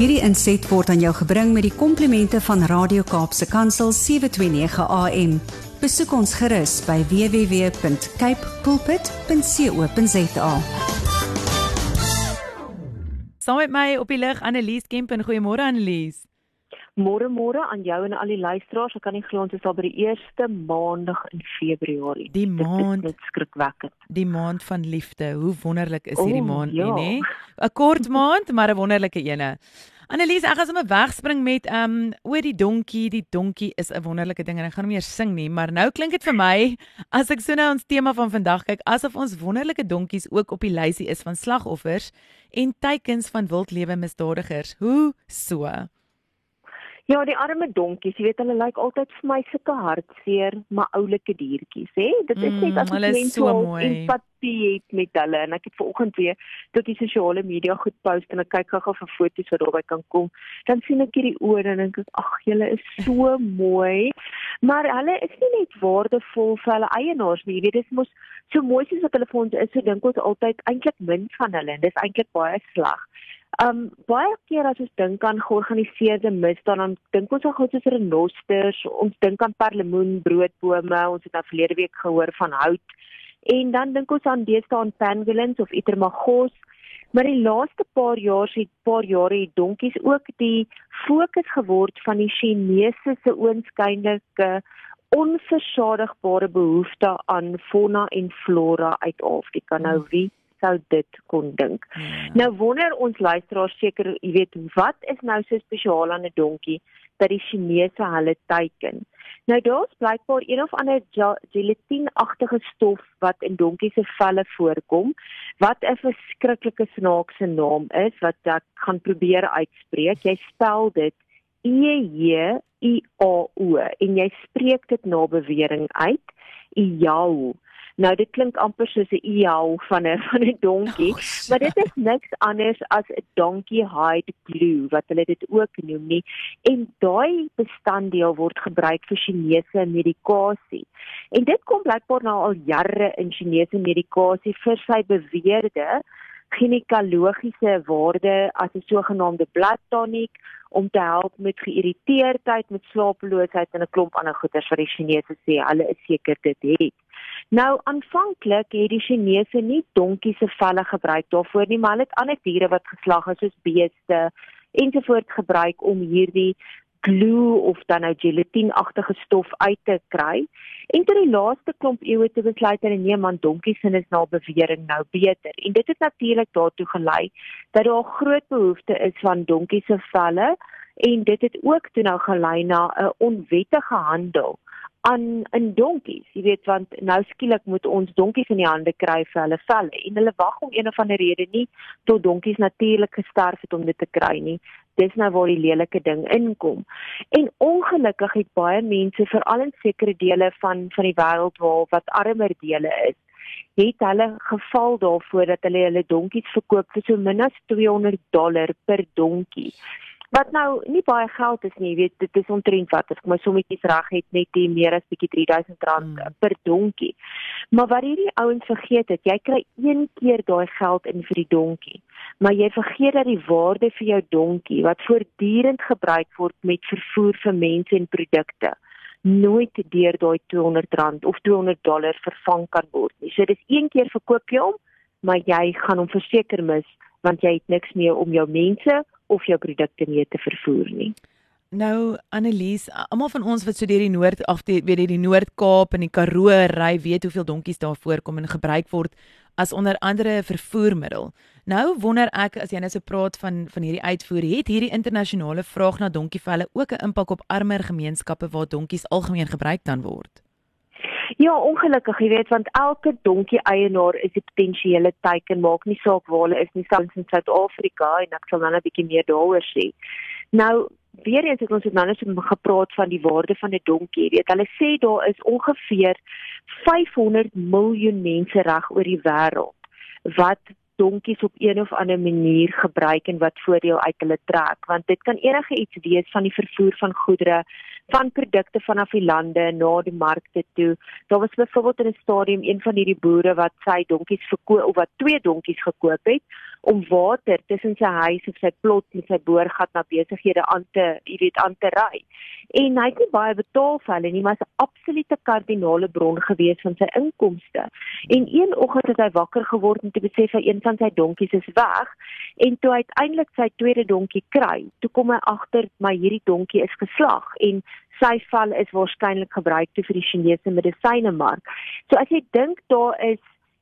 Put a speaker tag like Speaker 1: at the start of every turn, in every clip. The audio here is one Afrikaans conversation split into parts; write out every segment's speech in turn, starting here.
Speaker 1: Hierdie inset word aan jou gebring met die komplimente van Radio Kaapse Kansel 729 AM. Besoek ons gerus by www.cape pulpit.co.za.
Speaker 2: Saam met my op die lig Annelies Kempen. Goeiemôre Annelies.
Speaker 3: Môre môre aan jou en al die luisteraars. Ek kan nie glo ons is al by die eerste maandag in Februarie.
Speaker 2: Die maand
Speaker 3: dit skrikwekkend.
Speaker 2: Die maand van liefde. Hoe wonderlik is hierdie
Speaker 3: O,
Speaker 2: maand
Speaker 3: ja.
Speaker 2: nie, nê? 'n Kort maand, maar 'n wonderlike ene. Annelies, ek gaan sommer wegspring met um oor die donkie. Die donkie is 'n wonderlike ding en ek gaan hom eers sing nie, maar nou klink dit vir my as ek so na ons tema van vandag kyk, asof ons wonderlike donkies ook op die lysie is van slagoffers en teikens van wildlewe misdadigers. Hoe so?
Speaker 3: Ja, die arme donkies, jy weet hulle lyk altyd vir my sulke hartseer, maar oulike diertjies, hè? Dit is net
Speaker 2: Mm,
Speaker 3: as
Speaker 2: is
Speaker 3: mense
Speaker 2: so mooi.
Speaker 3: empatie het met hulle en ek het vanoggend weer tot die sosiale media goed post en ek kyk gou-gou vir foto's wat daarby kan kom. Dan sien ek hierdie oë en dink ek, ag, julle is so mooi. Maar hulle is nie net waardevol vir hulle eienaars nie. Jy weet, dis mos so mooi soos wat hulle vir ons is, so dink ons altyd eintlik min van hulle en dis eintlik baie sleg. Um baie keer as ons dink aan georganiseerde misdaad dan dink ons aan goed soos renosters, ons dink aan perlemoen, broodbome, ons het nou verlede week gehoor van hout. En dan dink ons aan deesdae aan pangolins of itermagos. Maar die laaste paar jaar se paar jare het donkies ook die fokus geword van die Chinese se oënskynlike onversadigbare behoefte aan fauna en flora uit Afrika. Nou wie sou dit kon dink?
Speaker 2: Ja.
Speaker 3: Nou wonder ons luisteraars seker, jy weet, wat is nou so spesiaal aan 'n donkie dat die Chinese hulle teiken? Nou daar's blykbaar een of ander gelatine-agtige stof wat in donkies se velle voorkom wat 'n verskriklike snaakse naam is wat ek gaan probeer uitspreek. Jy spel dit E J I A O en jy spreek dit na bewering uit. Iao. Nou dit klink amper soos 'n iao van 'n van 'n donkie. Maar dit is niks anders as 'n donkey hide glue wat hulle dit ook noem nie. En daai bestanddeel word gebruik vir Chinese medikasie. En dit kom blykbaar nou al jare in Chinese medikasie vir sy beweerde ginekologiese waarde as 'n sogenaamde blood tonic om te help met geïrriteerdheid, met slapeloosheid en 'n klomp ander goeters wat die Chinese sê hulle is seker dit het. Nou aanvanklik het die Chinese nie donkie se velle gebruik daarvoor nie, maar hulle het ander diere wat geslag is soos beeste ensovoorts gebruik om hierdie glue of dan nou gelatine-agtige stof uit te kry. En tot die laaste klomp eeue te besluit hulle nee man donkies sin is na bewering nou beter. En dit het natuurlik daartoe gelei dat daar 'n groot behoefte is van donkie se velle en dit het ook toe nou gelei na 'n onwettige handel aan in donkies. Jy weet want nou skielik moet ons donkies in die hande kry vir hulle velle en hulle wag om een of ander rede nie tot donkies natuurlik gesterf het om dit te kry nie. Dis nou waar die lelike ding inkom. En ongelukkig het baie mense veral in sekere dele van van die wêreld waar wat armer dele is, het hulle geval daarvoor dat hulle hulle donkies verkoop vir so min as 200 dollar per donkie. Wat nou nie baie geld is nie, jy weet, dit is omtrent wat as ek my sommetjies reg het net die meer as bietjie R3000
Speaker 2: Mm.
Speaker 3: per donkie. Maar wat hierdie ouens vergeet het, jy kry een keer daai geld in vir die donkie, maar jy vergeet dat die waarde vir jou donkie wat voortdurend gebruik word met vervoer vir mense en produkte nooit deur daai R200 of 200 dollar vervang kan word nie. So dis een keer verkoop jy hom, maar jy gaan hom verseker mis want jy het niks meer om jou mense of jou produkte mee te vervoer nie.
Speaker 2: Nou Annelies, almal van ons wat so deur die Noord af die weet die Noord-Kaap en die Karoo ry, weet hoeveel donkies daar voorkom en gebruik word as onder andere 'n vervoermiddel. Nou wonder ek as jy nou so praat van van hierdie uitvoer, het hierdie internasionale vraag na donkievelle ook 'n impak op armer gemeenskappe waar donkies algemeen gebruik dan word?
Speaker 3: Ja, ongelukkig, jy weet, want elke donkie eienaar is 'n potensiële teiken, maak nie saak waar hulle is nie, selfs in Suid-Afrika en ek sal nou 'n bietjie meer daaroor sê. Nou, weer eens het ons het nou net gepraat van die waarde van 'n donkie. Jy weet, hulle sê daar is ongeveer 500 miljoen mense reg oor die wêreld wat donkies op een of ander manier gebruik en wat voordeel uit hulle trek want dit kan enige iets wees van die vervoer van goedere van produkte vanaf die lande na die markte toe. Daar was byvoorbeeld in 'n stadium een van hierdie boere wat sy donkies verkoop of wat twee donkies gekoop het om water tussen sy huis of sy plot en sy boorgat na besighede aan te, jy weet, aan te ry. En hy het nie baie betaal vir hulle nie, maar 'n absolute kardinale bron gewees van sy inkomste. En een oggend het hy wakker geword en te besef hy een van sy donkies is weg en toe uiteindelik sy tweede donkie kry, toe kom hy agter my hierdie donkie is geslag en sy val is waarskynlik gebruik te vir die Chinese medisyne mark. So as jy dink daar is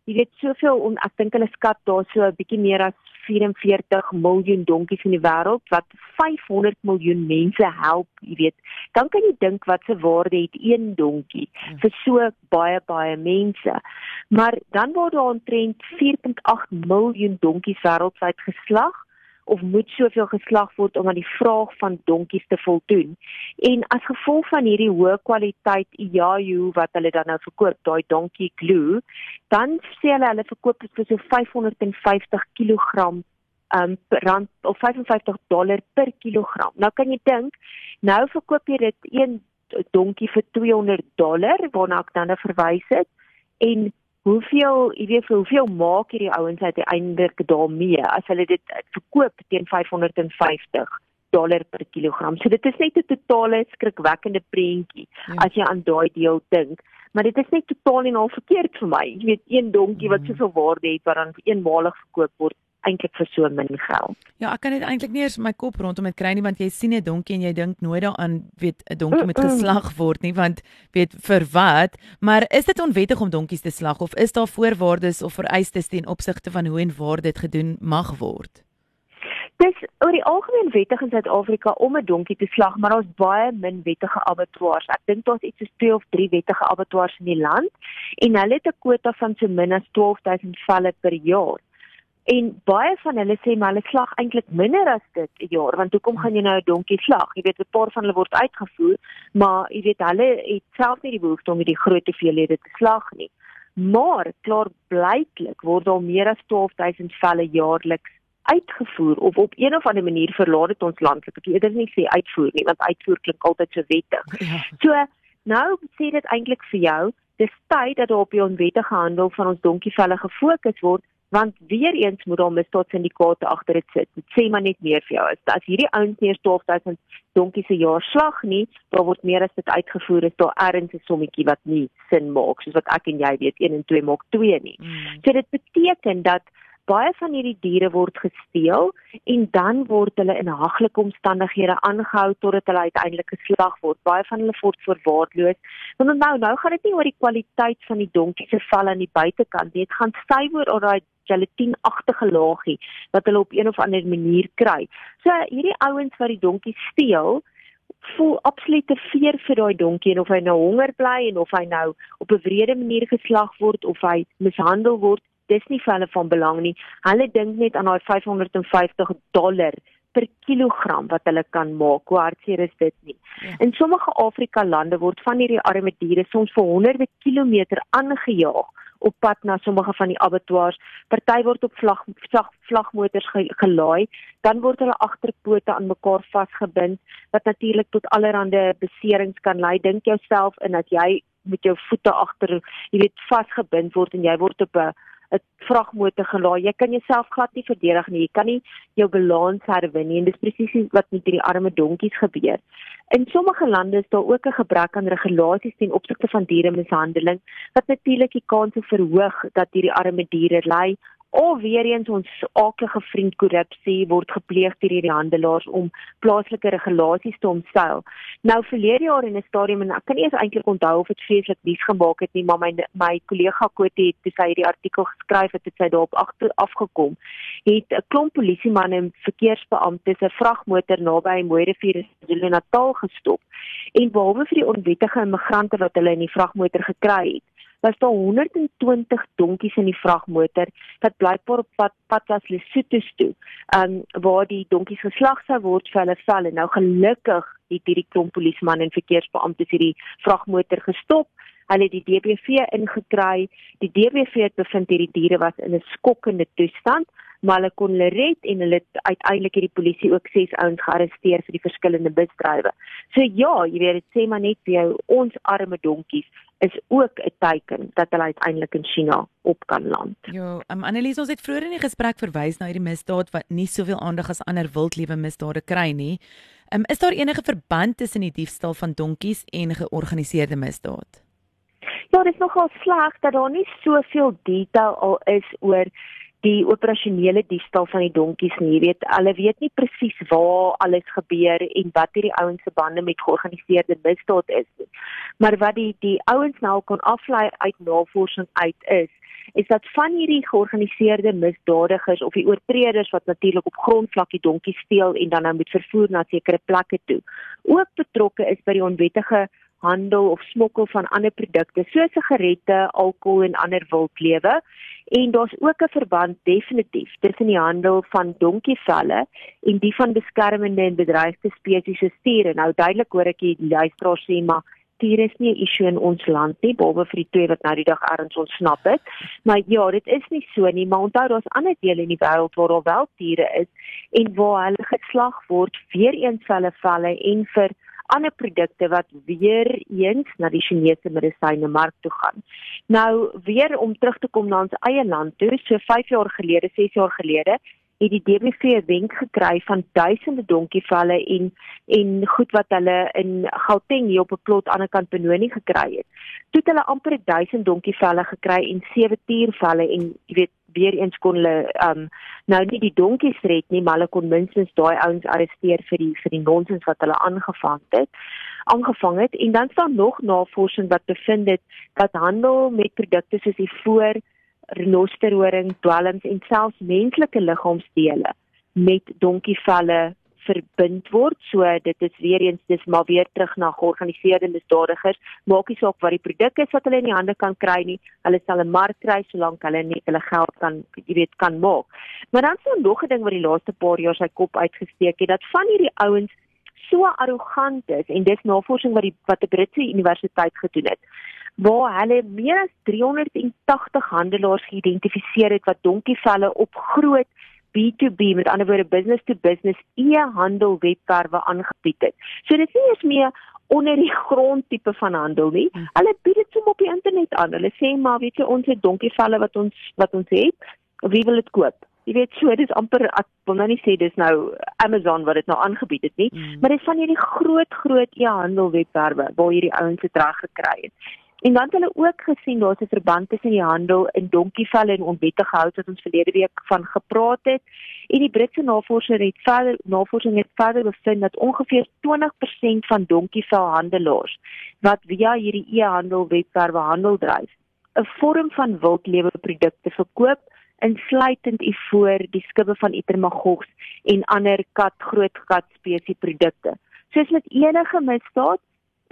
Speaker 3: jy weet soveel on, ek dink hulle skat daar so 'n bietjie meer as 44 miljoen donkies in die wêreld wat 500 miljoen mense help, jy weet. Dan kan jy dink wat se waarde het een donkie ja. vir so baie baie mense. Maar dan word daar omtrent 4.8 miljoen donkies wêreldwyd geslag of moet soveel geslag word om aan die vraag van donkies te voldoen. En as gevolg van hierdie hoë kwaliteit IAU wat hulle dan nou verkoop, daai donkie glue, dan sê hulle hulle verkoop dit vir so 550 kg um rand of 55 dollar per kilogram. Nou kan jy dink, nou verkoop jy dit een donkie vir 200 dollar waarna ek dan nou verwys het en hoeveel jy weet vir hoeveel maak hierdie ouens uiteindelik daarmee as hulle dit verkoop teen 550 dollar per kilogram. So dit is net 'n totale skrikwekkende prentjie ja. as jy aan daai deel dink. Maar dit is net totaal en al verkeerd vir my. Jy weet een donkie wat mm. soveel waarde het wat dan eenmalig verkoop word eintlik vir so min geld.
Speaker 2: Ja, ek kan dit eintlik nie eens my kop rondom dit kry nie want jy sien 'n donkie en jy dink nooit daaraan weet 'n donkie moet geslag word nie want weet vir wat, maar is dit onwettig om donkies te slag of is daar voorwaardes of vereistes ten opsigte van hoe en waar dit gedoen mag word?
Speaker 3: Dis oor die algemeen wettig in Suid-Afrika om 'n donkie te slag, maar daar's baie min wettige abattoirs. Ek dink daar's iets soos 2 of 3 wettige abattoirs in die land en hulle het 'n kwota van so min as 12000 velle per jaar. En baie van hulle sê maar hulle slag eintlik minder as dit 'n jaar, want hoekom gaan jy nou 'n donkie slag? Jy weet 'n paar van hulle word uitgevoer, maar jy weet hulle het self nie die behoefte om hierdie groot hoeveelhede te slag nie. Maar klaar blyklik word daar meer as 12000 velle jaarliks uitgevoer of op een of ander manier verlaat dit ons land. Ek eerder nie sê uitvoer nie, want uitvoer klink altyd so wettig. Ja. So nou sê dit eintlik vir jou, dis tyd dat op die onwettige handel van ons donkievelle gefokus word want weer eens moet daar misdaadsyndikaate agter dit sit. Dit sê maar net meer vir jou. As, as hierdie ouens nie 12000 donkies se jaar slag nie, dan word meer as dit uitgevoer is daar ergens 'n sommetjie wat nie sin maak, soos wat ek en jy weet 1 en 2 maak 2 nie. Mm. So dit beteken dat baie van hierdie diere word gesteel en dan word hulle in haglike omstandighede aangehou totdat hulle uiteindelik geslag word. Baie van hulle word voorwaardeloos. Want nou nou gaan dit nie oor die kwaliteit van die donkie se vel aan die buitekant nie. Dit gaan suiwer oor daai gelatineagtige laagie wat hulle op een of ander manier kry. So hierdie ouens wat die donkie steel, voel absoluut te veer vir daai donkie en of hy nou honger bly en of hy nou op 'n wrede manier geslag word of hy mishandel word, dis nie vir hulle van belang nie. Hulle dink net aan daai 550 dollar per kilogram wat hulle kan maak. Hoe hartseer is dit nie? Ja. In sommige Afrika lande word van hierdie arme diere soms vir honderde kilometer aangejaag op pad na sommige van die abattoirs. Party word op vlag vlag vlagmotors ge, gelaai, dan word hulle agterpote aan mekaar vasgebind wat natuurlik tot allerlei beserings kan lei. Dink jouself in dat jy met jou voete agter, jy weet, vasgebind word en jy word op 'n 'n vragmotor gelaai. Jy kan jouself glad nie verdedig nie. Jy kan nie jou balans herwin nie en dis presies wat met hierdie arme donkies gebeur. In sommige lande is daar ook 'n gebrek aan regulasies ten opsigte van dieremishandeling wat natuurlik die kans verhoog dat hierdie arme diere ly of weer eens ons aaklige vriend korrupsie word gepleeg deur hierdie handelaars om plaaslike regulasies te omseil. Nou verlede jaar in 'n stadium en ek kan nie eens eintlik onthou of dit vreeslik nuus gemaak het nie, maar my my kollega Kotie het toe sy hierdie artikel geskryf het, het sy daarop agter afgekom. Het 'n klomp polisiemanne en verkeersbeamptes 'n vragmotor naby Mooirivier in KwaZulu-Natal gestop en behalwe vir die onwettige immigrante wat hulle in die vragmotor gekry het, was daar 120 donkies in die vragmotor wat blykbaar op pad was Lesotho toe. Um waar die donkies geslag sou word vir hulle vel en nou gelukkig het hierdie klomp polisman en verkeersbeamptes hierdie vragmotor gestop. Hulle het die DBV ingekry. Die DBV het bevind hierdie diere was in 'n skokkende toestand. Maar hulle kon hulle red en hulle uiteindelik het die polisie ook 6 ouens gearresteer vir die verskillende misdrywe. So ja, jy weet dit sê maar net vir jou ons arme donkies is ook 'n teken dat hulle uiteindelik in China op kan land.
Speaker 2: Ja, um, Annelies ons het vroeër in die gesprek verwys na hierdie misdaad wat nie soveel aandag as ander wildlewe misdade kry nie. Um, is daar enige verband tussen die diefstal van donkies en georganiseerde misdaad?
Speaker 3: Ja, dit is nogal sleg dat daar nie soveel detail al is oor die operasionele diefstal van die donkies nie. Jy weet, hulle weet nie presies waar alles gebeur en wat hierdie ouens se bande met georganiseerde misdaad is nie. Maar wat die die ouens nou kon aflei uit navorsing uit is is dat van hierdie georganiseerde misdadigers of die oortreders wat natuurlik op grondvlak die donkies steel en dan nou moet vervoer na sekere plekke toe, ook betrokke is by die onwettige handel of smokkel van ander produkte soos sigarette, alkohol en ander wildlewe. En daar's ook 'n verband definitief tussen die handel van donkievelle en die van beskermende en bedreigde spesies soos stiere. Nou duidelik hoor ek die luisteraars sê maar stiere is nie 'n issue in ons land nie, behalwe vir die twee wat nou die dag ergens ontsnap het. Maar ja, dit is nie so nie, maar onthou daar's ander dele in die wêreld waar daar wel stiere is en waar hulle geslag word vir eens hulle velle en vir ander produkte wat weer eens na die Chinese medisyne mark toe gaan. Nou weer om terug te kom na ons eie land toe, so 5 jaar gelede, 6 jaar gelede, het die DBV 'n wenk gekry van duisende donkievelle en en goed wat hulle in Gauteng hier op 'n plot aan die kant Benoni gekry het. Toe het hulle amper 1000 donkievelle gekry en 7 tiervelle en jy weet weer eens kon hulle um nou nie die donkies red nie, maar hulle kon minstens daai ouens arresteer vir die vir die nonsens wat hulle aangevang het aangevang het. En dan staan nog navorsing wat bevind het dat handel met produkte soos die voor renosterhoring, dwelms en selfs menslike liggaamsdele met donkievelle verbind word. So dit is weer eens dis maar weer terug na georganiseerde misdadigers. Maak nie saak wat die produk is wat hulle in die hande kan kry nie. Hulle sal 'n mark kry solank hulle net hulle geld kan jy weet kan maak. Maar dan sien nog 'n ding wat die laaste paar jaar sy kop uitgesteek het dat van hierdie ouens so arrogant is en dis navorsing wat die wat die Britse universiteit gedoen het waar hulle meer as 380 handelaars geïdentifiseer het wat donkievelle op groot B2B met ander woorde business to business e-handel webwerwe aangebied het. So dit is nie eens meer onder die grond tipe van handel nie. Hm. Hulle bied dit sommer op die internet aan. Hulle sê maar weet jy ons het donkievelle wat ons wat ons het. Wie wil dit koop? Jy weet so dis amper ek wil nou nie sê dis nou Amazon wat dit nou aangebied het nie, mm. maar dit van hierdie groot groot e-handel webwerwe waar hierdie ouens dit reg gekry het. En dan het hulle ook gesien daar's 'n verband tussen die handel in donkievelle en onwettige hout wat ons verlede week van gepraat het. En die Britse navorsers het verder navorsing het verder bevind dat ongeveer 20% van donkievelhandelaars wat via hierdie e-handel webwerwe handel dryf, 'n vorm van wildlewe produkte verkoop insluitend ivoor, die skibbe van Itermagogs en ander kat groot kat spesie produkte. Soos met enige misdaad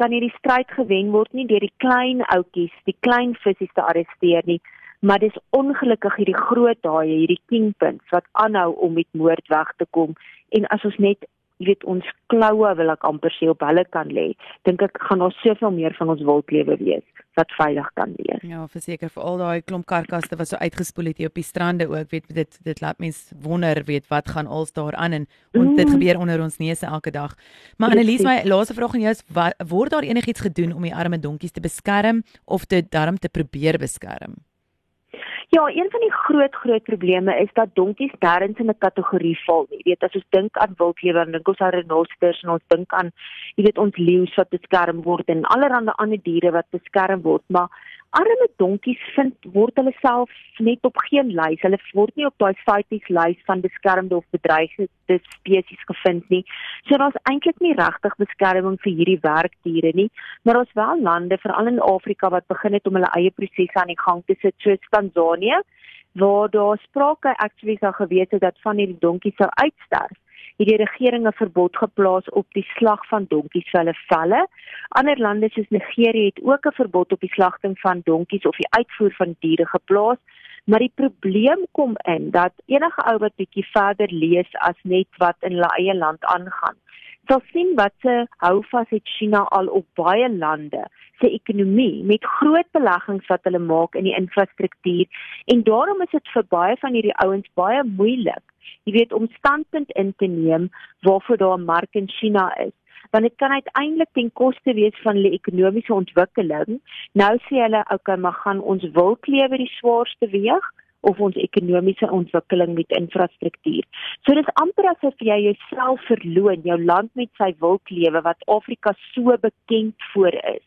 Speaker 3: kan hierdie stryd gewen word nie deur die klein ouetjies, die klein visse te arresteer nie, maar dis ongelukkig hierdie groot haie, hierdie kingpins wat aanhou om met moord weg te kom. En as ons net jy weet ons kloue wil ek amper sê op hulle kan lê. Dink ek gaan daar soveel meer van ons wildlewe wees wat veilig kan wees.
Speaker 2: Ja verseker vir al daai klomp karkaste wat so uitgespoel het hier op die strande ook weet dit dit laat mens wonder weet wat gaan als daar aan en ons mm. dit gebeur onder ons neuse elke dag? Maar Annelies my laaste vraag aan jou is wat, word daar enigiets gedoen om die arme donkies te beskerm of dit darm te probeer beskerm
Speaker 3: Ja, een van die groot groot probleme is dat donkies nêrens in 'n kategorie val nie. Jy weet, as ons dink aan wildlewe, dan dink ons aan renosters en ons dink aan jy weet ons leeu's wat beskerm word en allerlei ander diere wat beskerm word, maar arme donkies vind word hulle self net op geen lys. Hulle word nie op daai CITES lys van beskermde of bedreigde spesies gevind nie. So daar's eintlik nie regtig beskerming vir hierdie werkdiere nie, maar ons wel lande veral in Afrika wat begin het om hulle eie prosesse aan die gang te sit, soos Tanzanië, waar daar sprake actually sou gewees het dat van hierdie donkies sou uitsterf het die regering 'n verbod geplaas op die slag van donkies vir hulle velle. Ander lande soos Nigerië het ook 'n verbod op die slagting van donkies of die uitvoer van diere geplaas. Maar die probleem kom in dat enige ou wat bietjie verder lees as net wat in hulle eie land aangaan, sal sien wat se houvas het China al op baie lande se ekonomie met groot beleggings wat hulle maak in die infrastruktuur. En daarom is dit vir baie van hierdie ouens baie moeilik jy weet om standpunt in te neem waarvoor daar 'n mark in China is. Want dit kan uiteindelik ten koste wees van die ekonomiese ontwikkeling. Nou sê hulle, okay, maar gaan ons wilklewe die swaarste weeg of ons ekonomiese ontwikkeling met infrastruktuur. So dis amper asof jy jouself verloon, jou land met sy wilklewe wat Afrika so bekend voor is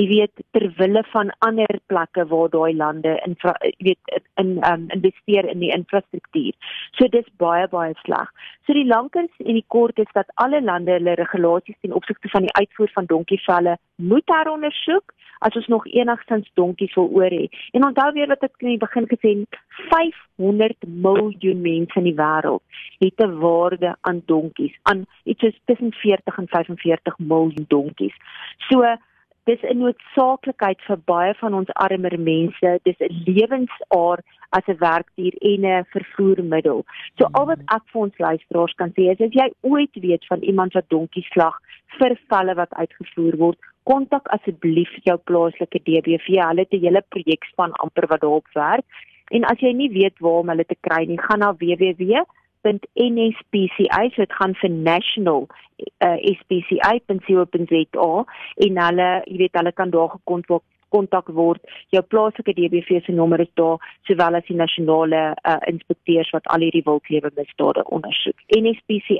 Speaker 3: jy weet ter wille van ander plekke waar daai lande in jy weet in um, investeer in die infrastruktuur. So dis baie baie sleg. So die lankens en die kort is dat alle lande hulle regulasies ten opsigte van die uitvoer van donkievelle moet herondersoek as ons nog enigstens donkies wil oor hê. En onthou weer wat ek in die begin gesê het, 500 miljoen mense in die wêreld het 'n waarde aan donkies, aan iets soos tussen 40 en 45 miljoen donkies. So dis 'n noodsaaklikheid vir baie van ons armer mense. Dis 'n lewensaar as 'n werkdier en 'n vervoermiddel. So al wat ek vir ons luisteraars kan sê is as jy ooit weet van iemand wat donkie slag vir valle wat uitgevoer word, kontak asseblief jou plaaslike DBV. Hulle het 'n hele projekspan amper wat daarop werk. En as jy nie weet waar om hulle te kry nie, gaan na www www.nspci so dit gaan vir national uh, spci.co.za en hulle jy weet hulle kan daar gekontak kontak word. Jou plaaslike DBV se nommer is daar sowel as die nasionale uh, inspekteurs wat al hierdie wildlewe misdade ondersoek. Nspci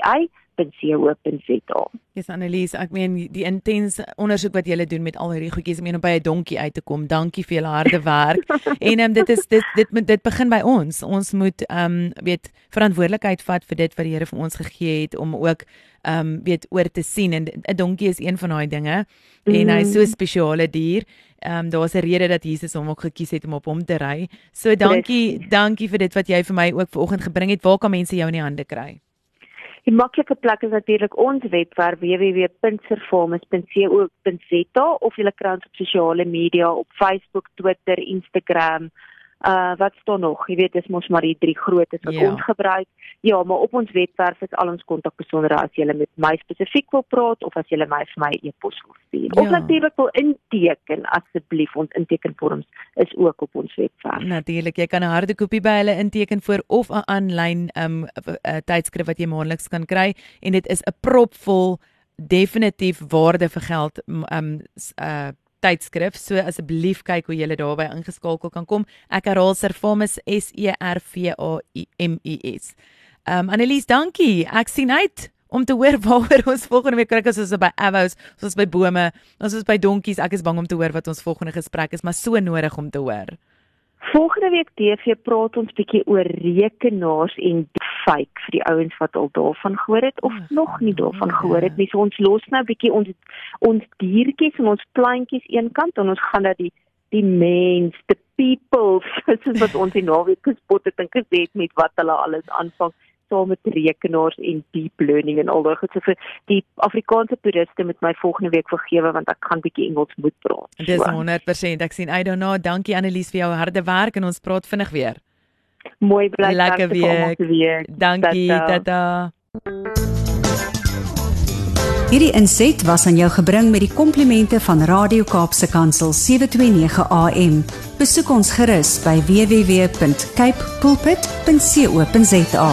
Speaker 3: www.co.za.
Speaker 2: Dis Annelies, ek meen die intense ondersoek wat julle doen met al hierdie goedjies om by 'n donkie uit te kom. Dankie vir julle harde werk. en um, dit is dit dit moet dit begin by ons. Ons moet ehm um, weet verantwoordelikheid vat vir dit wat die Here vir ons gegee het om ook ehm um, weet oor te sien en 'n donkie is een van daai dinge en hy's so 'n mm. spesiale dier. Ehm um, daar's 'n rede dat Jesus hom ook gekies het om op hom te ry. So dankie, dankie vir dit wat jy vir my ook vanoggend gebring het. Waar kan mense jou in die hande kry?
Speaker 3: Die maklike plek is natuurlik ons webwerf www.servamus.co.za of jy kry ons op sosiale media op Facebook, Twitter, Instagram, uh wat staan nog? Jy weet dis mos maar die drie grootes wat ja. ons gebruik. Ja, maar op ons webwerf is al ons kontakbesonderhede as jy met my spesifiek wil praat of as jy my vir my e-pos wil stuur. Ja. Of natuurlik wil inteken asseblief ons intekenvorms is ook op ons webwerf.
Speaker 2: Natuurlik, jy kan 'n harde kopie by hulle inteken voor of 'n aanlyn um tydskrif wat jy maandeliks kan kry en dit is 'n propvol definitief waarde vir geld um uh tydskrif. So asseblief kyk hoe jy daarby ingeskakel kan kom. Ek herhaal Servamus S E R V A M I S. Um Annelies, dankie. Ek sien uit om te hoor waaroor ons volgende week kyk as ons by Avos, ons by bome, ons by donkies. Ek is bang om te hoor wat ons volgende gesprek is, maar so nodig om te hoor.
Speaker 3: Volgende week TV praat ons bietjie oor rekenaars en fake vir die ouens wat al daarvan gehoor het of oh, nog nie daarvan gehoor het nie. So ons los nou bietjie ons ons diertjies en ons plantjies eenkant en ons gaan dat die die mens, the people, soos wat ons die naweek gespot het en gesê het met wat hulle alles aanvang saam met rekenaars en deep learning en al daai goed. So vir die Afrikaanse toeriste met my volgende week vergewe want ek gaan bietjie Engels moet praat.
Speaker 2: So. Dis 100%. Ek sien don't know. Dankie Annelies vir jou harde werk en ons praat vinnig weer.
Speaker 3: Mooi bly
Speaker 2: lekker weer. Dankie tata.
Speaker 1: Hierdie inset was aan jou gebring met die komplimente van Radio Kaapse Kansel 729 AM. Besoek ons gerus by www.cape pulpit.co.za.